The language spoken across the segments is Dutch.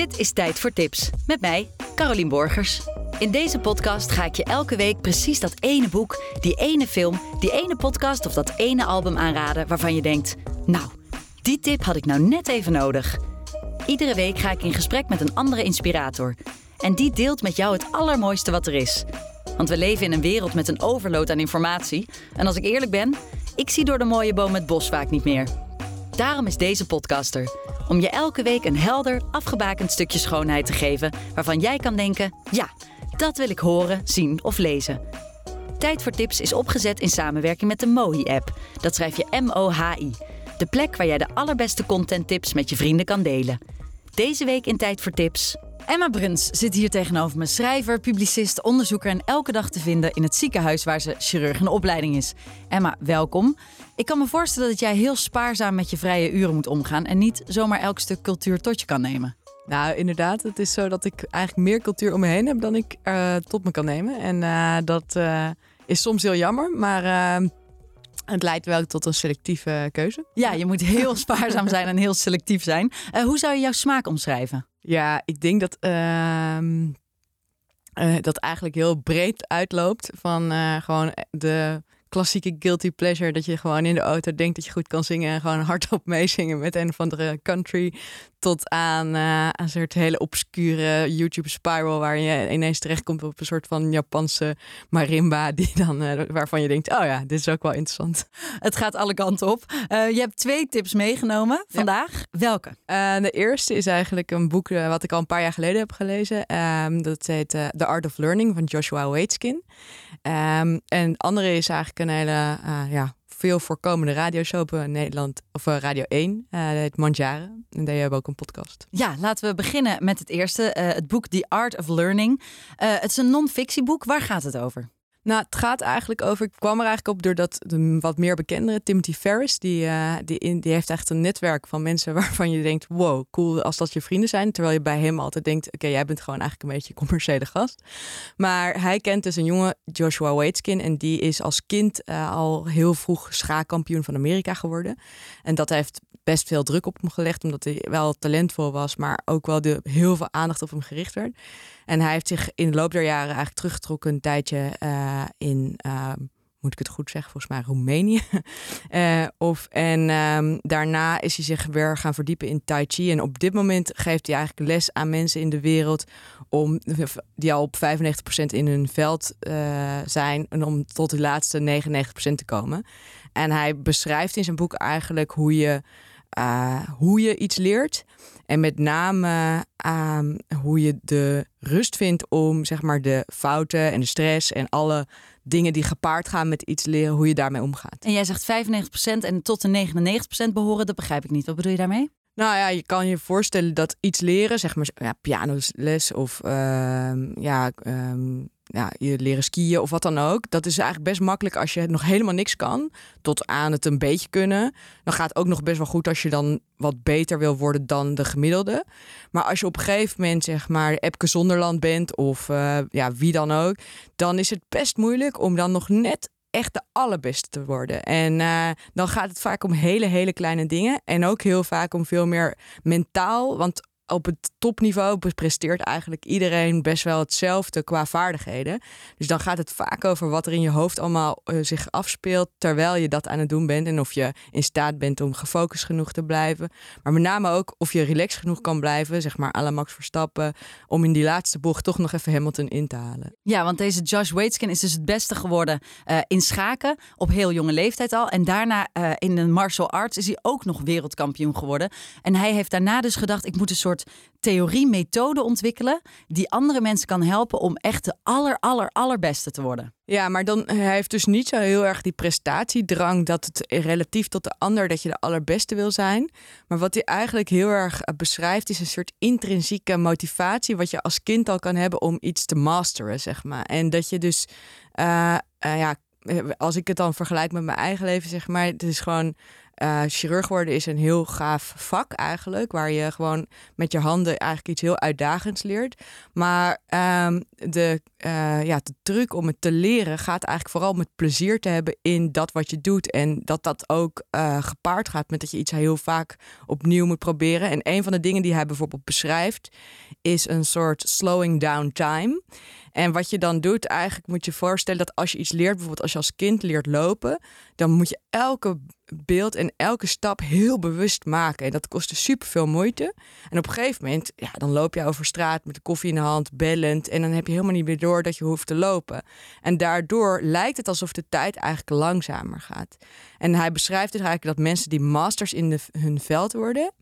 Dit is Tijd voor Tips met mij, Carolien Borgers. In deze podcast ga ik je elke week precies dat ene boek, die ene film, die ene podcast of dat ene album aanraden waarvan je denkt: Nou, die tip had ik nou net even nodig. Iedere week ga ik in gesprek met een andere inspirator. En die deelt met jou het allermooiste wat er is. Want we leven in een wereld met een overload aan informatie. En als ik eerlijk ben, ik zie door de mooie boom het bos vaak niet meer. Daarom is deze podcaster. Om je elke week een helder, afgebakend stukje schoonheid te geven waarvan jij kan denken: ja, dat wil ik horen, zien of lezen. Tijd voor Tips is opgezet in samenwerking met de Mohi-app. Dat schrijf je M-O-H-I. De plek waar jij de allerbeste contenttips met je vrienden kan delen. Deze week in Tijd voor Tips. Emma Bruns zit hier tegenover me. Schrijver, publicist, onderzoeker en elke dag te vinden in het ziekenhuis waar ze chirurg in opleiding is. Emma, welkom. Ik kan me voorstellen dat jij heel spaarzaam met je vrije uren moet omgaan en niet zomaar elk stuk cultuur tot je kan nemen. Nou, inderdaad. Het is zo dat ik eigenlijk meer cultuur om me heen heb dan ik uh, tot me kan nemen. En uh, dat uh, is soms heel jammer, maar het leidt wel tot een selectieve keuze. Ja, je moet heel spaarzaam zijn en heel selectief zijn. hoe zou je jouw smaak omschrijven? Ja, ik denk dat ehm, dat eigenlijk heel breed uitloopt van gewoon de klassieke guilty pleasure. Dat je gewoon in de auto denkt dat je goed kan zingen en gewoon hardop meezingen met een of andere country. Tot aan uh, een soort hele obscure YouTube spiral waar je ineens terechtkomt op een soort van Japanse marimba. Die dan, uh, waarvan je denkt, oh ja, dit is ook wel interessant. Het gaat alle kanten op. Uh, je hebt twee tips meegenomen vandaag. Ja. Welke? de eerste is eigenlijk een boek wat ik al een paar jaar geleden heb gelezen. Um, dat heet The Art of Learning van Joshua Waitzkin. Um, en de andere is eigenlijk een hele ja, veel voorkomende radioshow op Nederland, of Radio 1. Uh, dat heet. En daar hebben ook een podcast. Ja, laten we beginnen met het eerste. Het boek The Art of Learning. Het is een non-fictieboek. Waar gaat het over? Nou, het gaat eigenlijk over. Ik kwam er eigenlijk op doordat de wat meer bekendere, Timothy Ferris, die, uh, die, in, die heeft echt een netwerk van mensen waarvan je denkt: wow, cool als dat je vrienden zijn. Terwijl je bij hem altijd denkt: oké, jij bent gewoon eigenlijk een beetje een commerciële gast. Maar hij kent dus een jongen, Joshua Waitzkin, en die is als kind uh, al heel vroeg schaakkampioen van Amerika geworden. En dat heeft best veel druk op hem gelegd, omdat hij wel talentvol was, maar ook wel de, heel veel aandacht op hem gericht werd. En hij heeft zich in de loop der jaren eigenlijk teruggetrokken een tijdje uh, in, uh, moet ik het goed zeggen, volgens mij Roemenië. uh, of, en um, daarna is hij zich weer gaan verdiepen in Tai Chi. En op dit moment geeft hij eigenlijk les aan mensen in de wereld om, die al op 95% in hun veld zijn en om tot de laatste 99% te komen. En hij beschrijft in zijn boek eigenlijk hoe je uh, hoe je iets leert. En met name uh, hoe je de rust vindt om zeg maar, de fouten en de stress en alle dingen die gepaard gaan met iets leren, hoe je daarmee omgaat. En jij zegt 95% en tot de 99% behoren, dat begrijp ik niet. Wat bedoel je daarmee? Nou ja, je kan je voorstellen dat iets leren, zeg maar ja, pianoles of uh, ja, um, ja, je leren skiën of wat dan ook. Dat is eigenlijk best makkelijk als je nog helemaal niks kan, tot aan het een beetje kunnen. Dan gaat het ook nog best wel goed als je dan wat beter wil worden dan de gemiddelde. Maar als je op een gegeven moment zeg maar Epke Zonderland bent of uh, ja, wie dan ook, dan is het best moeilijk om dan nog net echt de allerbeste te worden. En uh, dan gaat het vaak om hele, hele kleine dingen. En ook heel vaak om veel meer mentaal. Want op het topniveau presteert eigenlijk iedereen best wel hetzelfde qua vaardigheden. Dus dan gaat het vaak over wat er in je hoofd allemaal uh, zich afspeelt terwijl je dat aan het doen bent. En of je in staat bent om gefocust genoeg te blijven. Maar met name ook of je relaxed genoeg kan blijven, zeg maar à la Max Verstappen, om in die laatste bocht toch nog even Hamilton in te halen. Ja, want deze Josh Waitzkin is dus het beste geworden uh, in schaken op heel jonge leeftijd al. En daarna uh, in de martial arts is hij ook nog wereldkampioen geworden. En hij heeft daarna dus gedacht, ik moet een soort theorie, methode ontwikkelen die andere mensen kan helpen om echt de aller, aller, allerbeste te worden. Ja, maar dan hij heeft dus niet zo heel erg die prestatiedrang dat het relatief tot de ander dat je de allerbeste wil zijn. Maar wat hij eigenlijk heel erg eh, beschrijft is een soort intrinsieke motivatie wat je als kind al kan hebben om iets te masteren, zeg maar. En dat je dus, uh, ja, als ik het dan vergelijk met mijn eigen leven, zeg maar, het is gewoon uh, chirurg worden is een heel gaaf vak eigenlijk, waar je gewoon met je handen eigenlijk iets heel uitdagends leert. Maar um, de, uh, ja, de truc om het te leren gaat eigenlijk vooral met plezier te hebben in dat wat je doet. En dat dat ook uh, gepaard gaat met dat je iets heel vaak opnieuw moet proberen. En een van de dingen die hij bijvoorbeeld beschrijft, is een soort slowing down time. En wat je dan doet, eigenlijk moet je voorstellen dat als je iets leert, bijvoorbeeld als je als kind leert lopen, dan moet je elke beeld en elke stap heel bewust maken. En dat kostte super veel moeite. En op een gegeven moment, ja, dan loop je over straat met de koffie in de hand, bellend. En dan heb je helemaal niet meer door dat je hoeft te lopen. En daardoor lijkt het alsof de tijd eigenlijk langzamer gaat. En hij beschrijft dus eigenlijk dat mensen die masters in hun veld worden.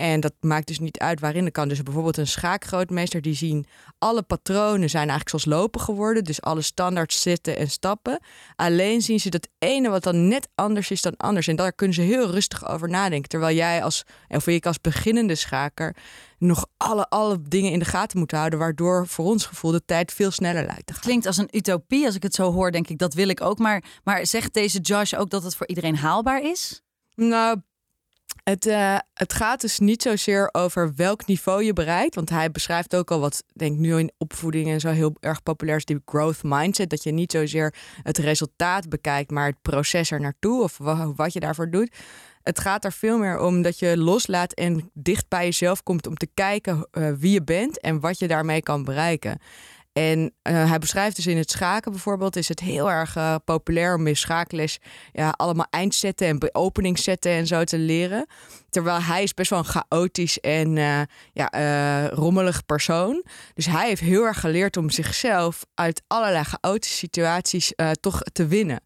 En dat maakt dus niet uit waarin. Er kan dus bijvoorbeeld een schaakgrootmeester die zien alle patronen zijn eigenlijk zoals lopen geworden. Dus alle standaards zitten en stappen. Alleen zien ze dat ene wat dan net anders is dan anders. En daar kunnen ze heel rustig over nadenken. Terwijl jij als, of ik als beginnende schaker nog alle, alle dingen in de gaten moet houden. Waardoor voor ons gevoel de tijd veel sneller lijkt te gaan. Klinkt als een utopie. Als ik het zo hoor, denk ik dat wil ik ook. Maar, maar zegt deze Josh ook dat het voor iedereen haalbaar is? Nou, het, uh, het gaat dus niet zozeer over welk niveau je bereikt. Want hij beschrijft ook al wat, denk nu in opvoeding en zo heel erg populair is, die growth mindset. Dat je niet zozeer het resultaat bekijkt, maar het proces er naartoe of wat je daarvoor doet. Het gaat er veel meer om dat je loslaat en dicht bij jezelf komt om te kijken uh, wie je bent en wat je daarmee kan bereiken. En uh, hij beschrijft dus in het schaken bijvoorbeeld, is het heel erg uh, populair om in schaakles ja, allemaal eindzetten en openingszetten en zo te leren. Terwijl hij is best wel een chaotisch en uh, ja, rommelig persoon. Dus hij heeft heel erg geleerd om zichzelf uit allerlei chaotische situaties toch te winnen.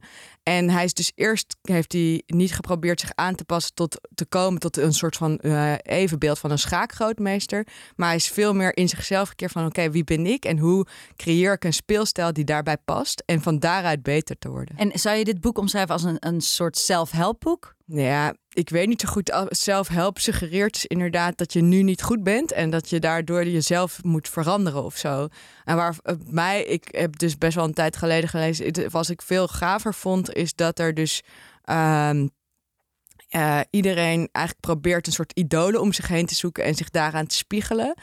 En hij is dus eerst heeft hij niet geprobeerd zich aan te passen tot te komen tot een soort van uh, evenbeeld van een schaakgrootmeester. Maar hij is veel meer in zichzelf gekeerd van oké, wie ben ik en hoe creëer ik een speelstijl die daarbij past en van daaruit beter te worden. En zou je dit boek omschrijven als een, een soort self-help boek? Ja, ik weet niet zo goed. Zelfhelp suggereert dus inderdaad dat je nu niet goed bent en dat je daardoor jezelf moet veranderen of zo. En waar eh, mij, ik heb dus best wel een tijd geleden gelezen, was ik veel gaver vond, is dat er dus uh, uh, iedereen eigenlijk probeert een soort idolen om zich heen te zoeken en zich daaraan te spiegelen.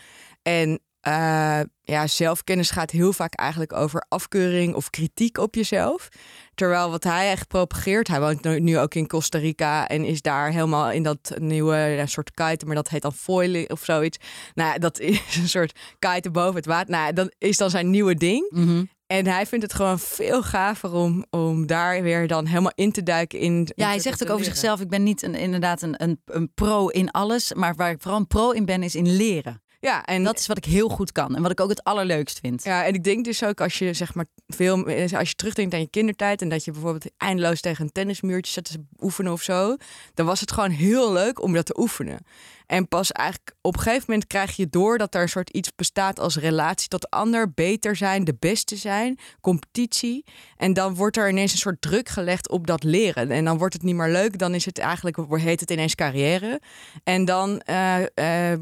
En uh, ja, zelfkennis gaat heel vaak eigenlijk over afkeuring of kritiek op jezelf. Terwijl wat hij echt propageert, hij woont nu ook in Costa Rica en is daar helemaal in dat nieuwe ja, soort kite, maar dat heet dan foiling of zoiets. Nou, dat is een soort kite boven het water. Nou, dat is dan zijn nieuwe ding. Mhm. En hij vindt het gewoon veel gaver om, om daar weer dan helemaal in te duiken in. Ja, hij zegt ook over zichzelf: ik ben niet een, inderdaad een, een, een pro in alles, maar waar ik vooral een pro in ben, is in leren. Ja, en dat is wat ik heel goed kan en wat ik ook het allerleukst vind. Ja, en ik denk dus ook als je zeg maar veel, als je terugdenkt aan je kindertijd en dat je bijvoorbeeld eindeloos tegen een tennismuurtje zat te oefenen of zo, dan was het gewoon heel leuk om dat te oefenen. En pas eigenlijk op een gegeven moment krijg je door dat er een soort iets bestaat als relatie tot de ander, beter zijn, de beste zijn, competitie. En dan wordt er ineens een soort druk gelegd op dat leren. En dan wordt het niet meer leuk, dan is het eigenlijk, heet het ineens carrière. En dan uh, uh,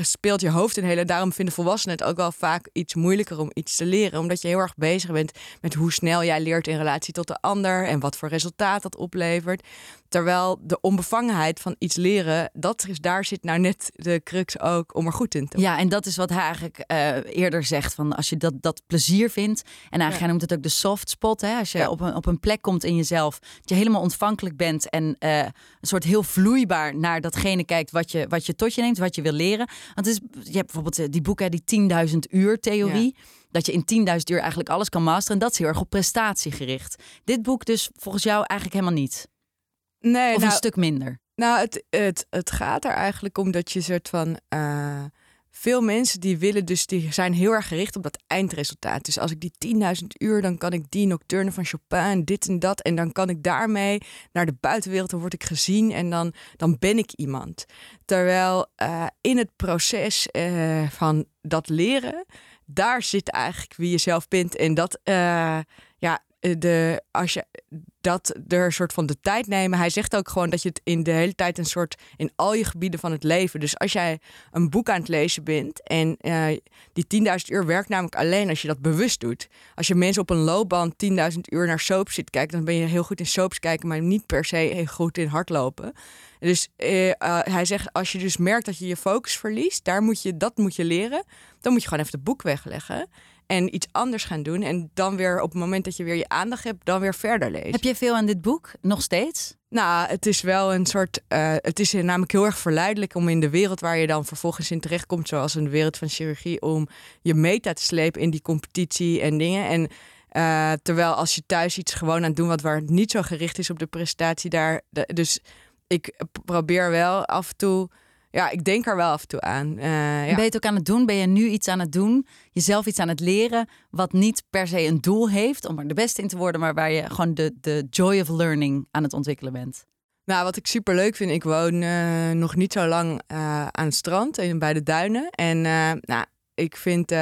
speelt je hoofd een hele. Daarom vinden volwassenen het ook wel vaak iets moeilijker om iets te leren, omdat je heel erg bezig bent met hoe snel jij leert in relatie tot de ander en wat voor resultaat dat oplevert. Terwijl de onbevangenheid van iets leren, dat is, daar zit nou net de crux ook om er goed in te worden. Ja, en dat is wat hij eigenlijk uh, eerder zegt. Van als je dat, dat plezier vindt. En eigenlijk ja. hij noemt het ook de soft spot. Hè? Als je ja. op, een, op een plek komt in jezelf. Dat je helemaal ontvankelijk bent. En uh, een soort heel vloeibaar naar datgene kijkt wat je, wat je tot je neemt. Wat je wil leren. Want het is, je hebt bijvoorbeeld eh, die boeken, die 10.000 uur theorie. Ja dat je in 10.000 uur eigenlijk alles kan masteren. En dat is heel erg op prestatie gericht. Dit boek dus volgens jou eigenlijk helemaal niet. Nee, of nou, een stuk minder. Nou, het, het, het gaat er eigenlijk om dat je soort van. Uh, veel mensen die willen dus, die zijn heel erg gericht op dat eindresultaat. Dus als ik die 10.000 uur, dan kan ik die nocturne van Chopin, dit en dat. En dan kan ik daarmee naar de buitenwereld, dan word ik gezien en dan, dan ben ik iemand. Terwijl uh, in het proces uh, van dat leren, daar zit eigenlijk wie je zelf bent. En dat, eh, de, als je dat er een soort van de tijd nemen. Hij zegt ook gewoon dat je het in de hele tijd een soort in al je gebieden van het leven. Dus als jij een boek aan het lezen bent en uh, die 10.000 uur werkt namelijk alleen als je dat bewust doet. Als je mensen op een loopband 10.000 uur naar soaps zit kijken, dan ben je heel goed in soaps kijken, maar niet per se heel goed in hardlopen. Dus uh, hij zegt, als je dus merkt dat je je focus verliest, daar moet je, dat moet je leren. Dan moet je gewoon even het boek wegleggen en iets anders gaan doen. En dan weer op het moment dat je weer je aandacht hebt, dan weer verder lezen. Heb je veel aan dit boek nog steeds? Nou, het is wel een soort. Uh, het is namelijk heel erg verleidelijk om in de wereld waar je dan vervolgens in terechtkomt, zoals in de wereld van chirurgie, om je meta te slepen in die competitie en dingen. En uh, terwijl als je thuis iets gewoon aan het doen wat waar niet zo gericht is op de prestatie, daar. De, dus ik probeer wel af en toe ja, ik denk er wel af en toe aan. Uh, ja. Ben je het ook aan het doen? Ben je nu iets aan het doen? Jezelf iets aan het leren wat niet per se een doel heeft om er de beste in te worden, maar waar je gewoon de, de joy of learning aan het ontwikkelen bent? Nou, wat ik super leuk vind, ik woon uh, nog niet zo lang uh, aan het strand en bij de duinen. En nou, ik vind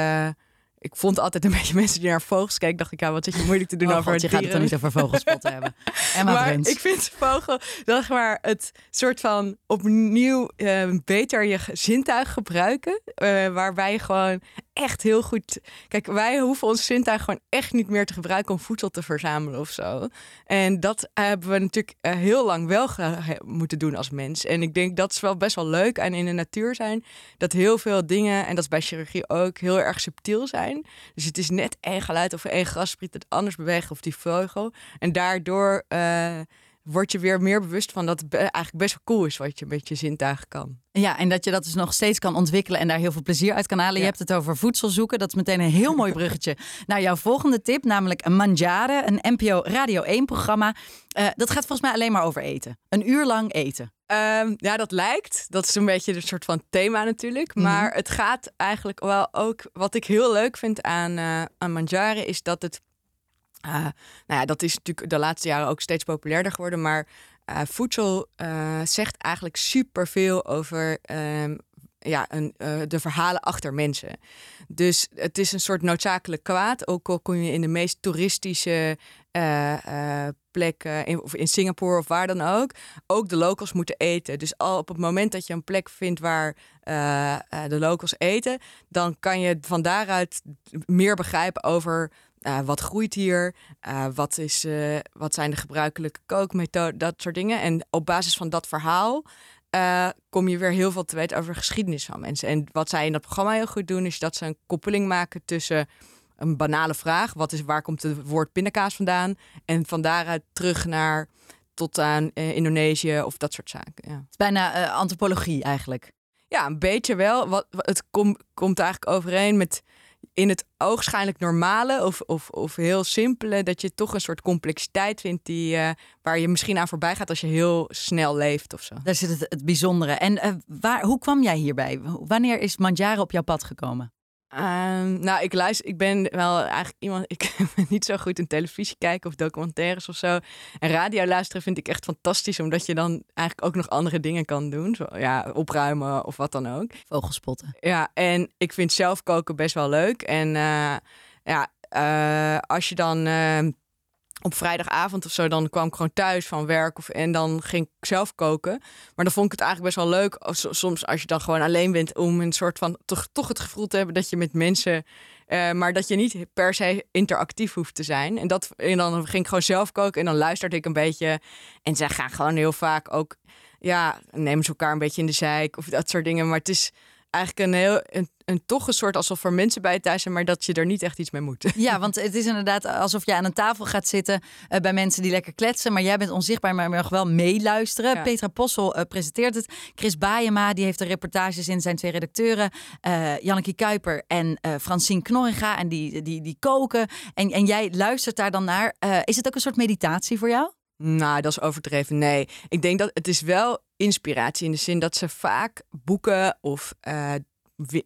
ik vond altijd een beetje mensen die naar vogels kijken. Dacht ik, ja, wat zit je moeilijk te doen oh over God, je gaat het dan niet over vogelspotten hebben. Emma maar Bruns. ik vind vogel, zeg maar, het soort van opnieuw uh, beter je zintuig gebruiken. Uh, waarbij je gewoon echt heel goed... Kijk, wij hoeven ons zintuig gewoon echt niet meer te gebruiken om voedsel te verzamelen of zo. En dat hebben we natuurlijk uh, heel lang wel moeten doen als mens. En ik denk dat is wel best wel leuk en in de natuur zijn. Dat heel veel dingen, en dat is bij chirurgie ook, heel erg subtiel zijn. Dus het is net één geluid of één grasspriet het anders bewegen of die vogel. En daardoor uh, word je weer meer bewust van dat het eigenlijk best wel cool is wat je met je zintuigen kan. Ja, en dat je dat dus nog steeds kan ontwikkelen en daar heel veel plezier uit kan halen. Ja. Je hebt het over voedsel zoeken. Dat is meteen een heel mooi bruggetje naar jouw volgende tip, namelijk een Mangiare, een NPO Radio 1 programma. Uh, dat gaat volgens mij alleen maar over eten. Een uur lang eten. Um, ja, dat lijkt. Dat is een beetje een soort van thema natuurlijk. Mm -hmm. Maar het gaat eigenlijk wel ook. Wat ik heel leuk vind aan, uh, aan Mangiare is dat het. Uh, nou ja, dat is natuurlijk de laatste jaren ook steeds populairder geworden. Maar uh, voedsel uh, zegt eigenlijk superveel over um, ja, een, de verhalen achter mensen. Dus het is een soort noodzakelijk kwaad. Ook al kom je in de meest toeristische plekken, in, of in Singapore of waar dan ook. Ook de locals moeten eten. Dus al op het moment dat je een plek vindt waar de locals eten, dan kan je van daaruit meer begrijpen over uh, wat groeit hier? Uh, wat, is, uh, wat zijn de gebruikelijke kookmethoden? Dat soort dingen. En op basis van dat verhaal kom je weer heel veel te weten over de geschiedenis van mensen. En wat zij in dat programma heel goed doen, is dat ze een koppeling maken tussen een banale vraag: wat is, waar komt het woord pindakaas vandaan? En van daaruit terug naar tot aan Indonesië of dat soort zaken. Ja. Het is bijna antropologie eigenlijk. Ja, een beetje wel. Wat, het kom, komt eigenlijk overeen met in het oogschijnlijk normale of, of, of heel simpele, dat je toch een soort complexiteit vindt die, uh, waar je misschien aan voorbij gaat als je heel snel leeft of zo. Daar zit het, het bijzondere. En uh, waar, hoe kwam jij hierbij? Wanneer is Mandjaren op jouw pad gekomen? Um, nou, ik luister, ik ben wel eigenlijk iemand, ik ben niet zo goed in televisie kijken of documentaires of zo. En radio luisteren vind ik echt fantastisch, omdat je dan eigenlijk ook nog andere dingen kan doen. Zo, ja, opruimen of wat dan ook. Vogelspotten. Ja, en ik vind zelf koken best wel leuk. En uh, ja, uh, als je dan uh, op vrijdagavond of zo, dan kwam ik gewoon thuis van werk of, en dan ging ik zelf koken. Maar dan vond ik het eigenlijk best wel leuk, soms als je dan gewoon alleen bent, om een soort van toch, toch het gevoel te hebben dat je met mensen, uh, maar dat je niet per se interactief hoeft te zijn. En, dat, en dan ging ik gewoon zelf koken en dan luisterde ik een beetje. En zij gaan gewoon heel vaak ook, ja, nemen ze elkaar een beetje in de zeik of dat soort dingen. Maar het is eigenlijk een heel, een, een, toch een soort alsof er mensen bij thuis zijn, maar dat je er niet echt iets mee moet. Ja, want het is inderdaad alsof je aan een tafel gaat zitten uh, bij mensen die lekker kletsen, maar jij bent onzichtbaar, maar mag wel meeluisteren. Ja. Petra Possel uh, presenteert het. Chris Baayema, die heeft de reportages in zijn twee redacteuren, uh, Janneke Kuiper en Francine Knorringa, en die, die, die koken. En, en jij luistert daar dan naar. is het ook een soort meditatie voor jou? Nou, dat is overdreven. Nee, ik denk dat het is wel inspiratie in de zin dat ze vaak boeken of uh,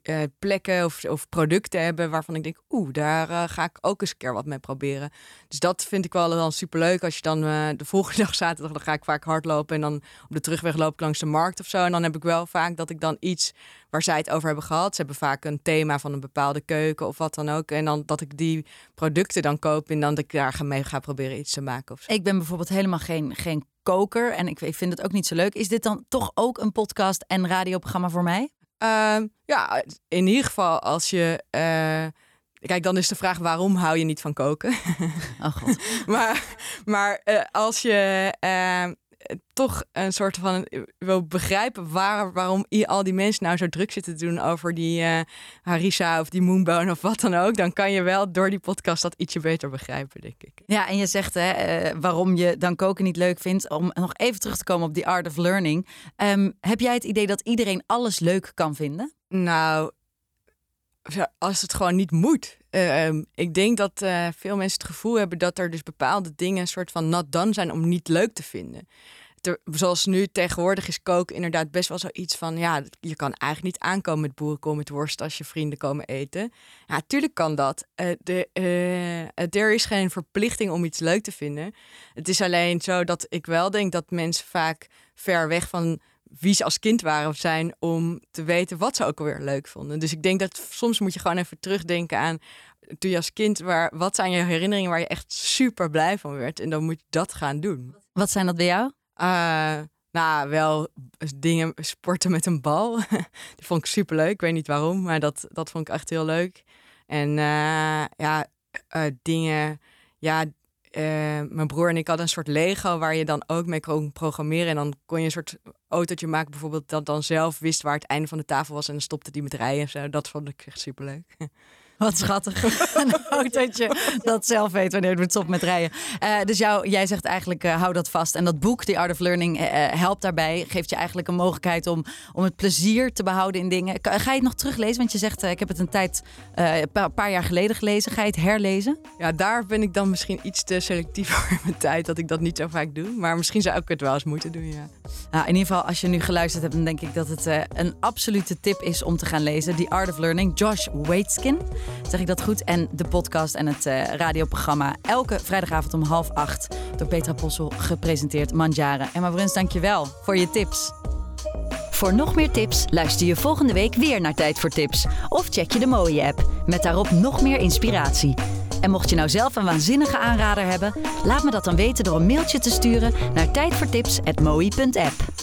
uh, plekken of, of, producten hebben waarvan ik denk, oeh, daar uh, ga ik ook eens een keer wat mee proberen. Dus dat vind ik wel dan superleuk. Als je dan uh, de volgende dag zaterdag, dan ga ik vaak hardlopen en dan op de terugweg loop ik langs de markt of zo. En dan heb ik wel vaak dat ik dan iets waar zij het over hebben gehad. Ze hebben vaak een thema van een bepaalde keuken of wat dan ook. En dan dat ik die producten dan koop en dan dat ik daar mee ga proberen iets te maken. Of. Ik ben bijvoorbeeld helemaal geen, geen koker en ik vind het ook niet zo leuk. Is dit dan toch ook een podcast en radioprogramma voor mij? Ehm, ja, in ieder geval als je. Uh, kijk, dan is de vraag waarom hou je niet van koken? Oh god. maar maar uh, als je uh, toch een soort van wil begrijpen waar, waarom al die mensen nou zo druk zitten te doen over die uh, Harissa of die Moonbone of wat dan ook, dan kan je wel door die podcast dat ietsje beter begrijpen, denk ik. Ja, en je zegt hè, uh, waarom je dan koken niet leuk vindt. Om nog even terug te komen op die art of learning. Um, heb jij het idee dat iedereen alles leuk kan vinden? Nou, als het gewoon niet moet. Uh, ik denk dat uh, veel mensen het gevoel hebben dat er dus bepaalde dingen een soort van not done zijn om niet leuk te vinden. Zoals nu tegenwoordig is koken inderdaad best wel zoiets van ja, je kan eigenlijk niet aankomen met boerenkool met worst als je vrienden komen eten. Ja, tuurlijk kan dat. Uh, de, er is geen verplichting om iets leuk te vinden. Het is alleen zo dat ik wel denk dat mensen vaak ver weg van wie ze als kind waren of zijn om te weten wat ze ook alweer leuk vonden. Dus ik denk dat soms moet je gewoon even terugdenken aan toen je als kind, waar, wat zijn je herinneringen waar je echt super blij van werd? En dan moet je dat gaan doen. Wat zijn dat bij jou? Uh, nou, wel dingen, sporten met een bal. Die vond ik super leuk. Ik weet niet waarom, maar dat, dat vond ik echt heel leuk. En uh, ja, uh, dingen, ja, uh, mijn broer en ik hadden een soort Lego waar je dan ook mee kon programmeren. En dan kon je een soort autootje maken, bijvoorbeeld, dat dan zelf wist waar het einde van de tafel was. En dan stopte die met rijden en zo. Dat vond ik echt superleuk. Wat schattig. een autootje dat zelf weet wanneer het moet stoppen met rijden. Uh, dus jou, jij zegt eigenlijk, uh, hou dat vast. En dat boek, The Art of Learning, uh, helpt daarbij. Geeft je eigenlijk een mogelijkheid om, om het plezier te behouden in dingen. Ga je het nog teruglezen? Want je zegt, ik heb het een tijd, een paar jaar geleden gelezen. Ga je het herlezen? Ja, daar ben ik dan misschien iets te selectief voor in mijn tijd. Dat ik dat niet zo vaak doe. Maar misschien zou ik het wel eens moeten doen, ja. Nou, in ieder geval, als je nu geluisterd hebt, dan denk ik dat het een absolute tip is om te gaan lezen. The Art of Learning, Josh Waitzkin. Zeg ik dat goed? En de podcast en het uh, radioprogramma elke vrijdagavond om half acht door Petra Possel gepresenteerd Manjaren. Emma Bruns, dank je wel voor je tips. Voor nog meer tips luister je volgende week weer naar Tijd voor Tips. Of check je de mooie app met daarop nog meer inspiratie. En mocht je nou zelf een waanzinnige aanrader hebben, laat me dat dan weten door een mailtje te sturen naar tijdvoortips.mooi.app.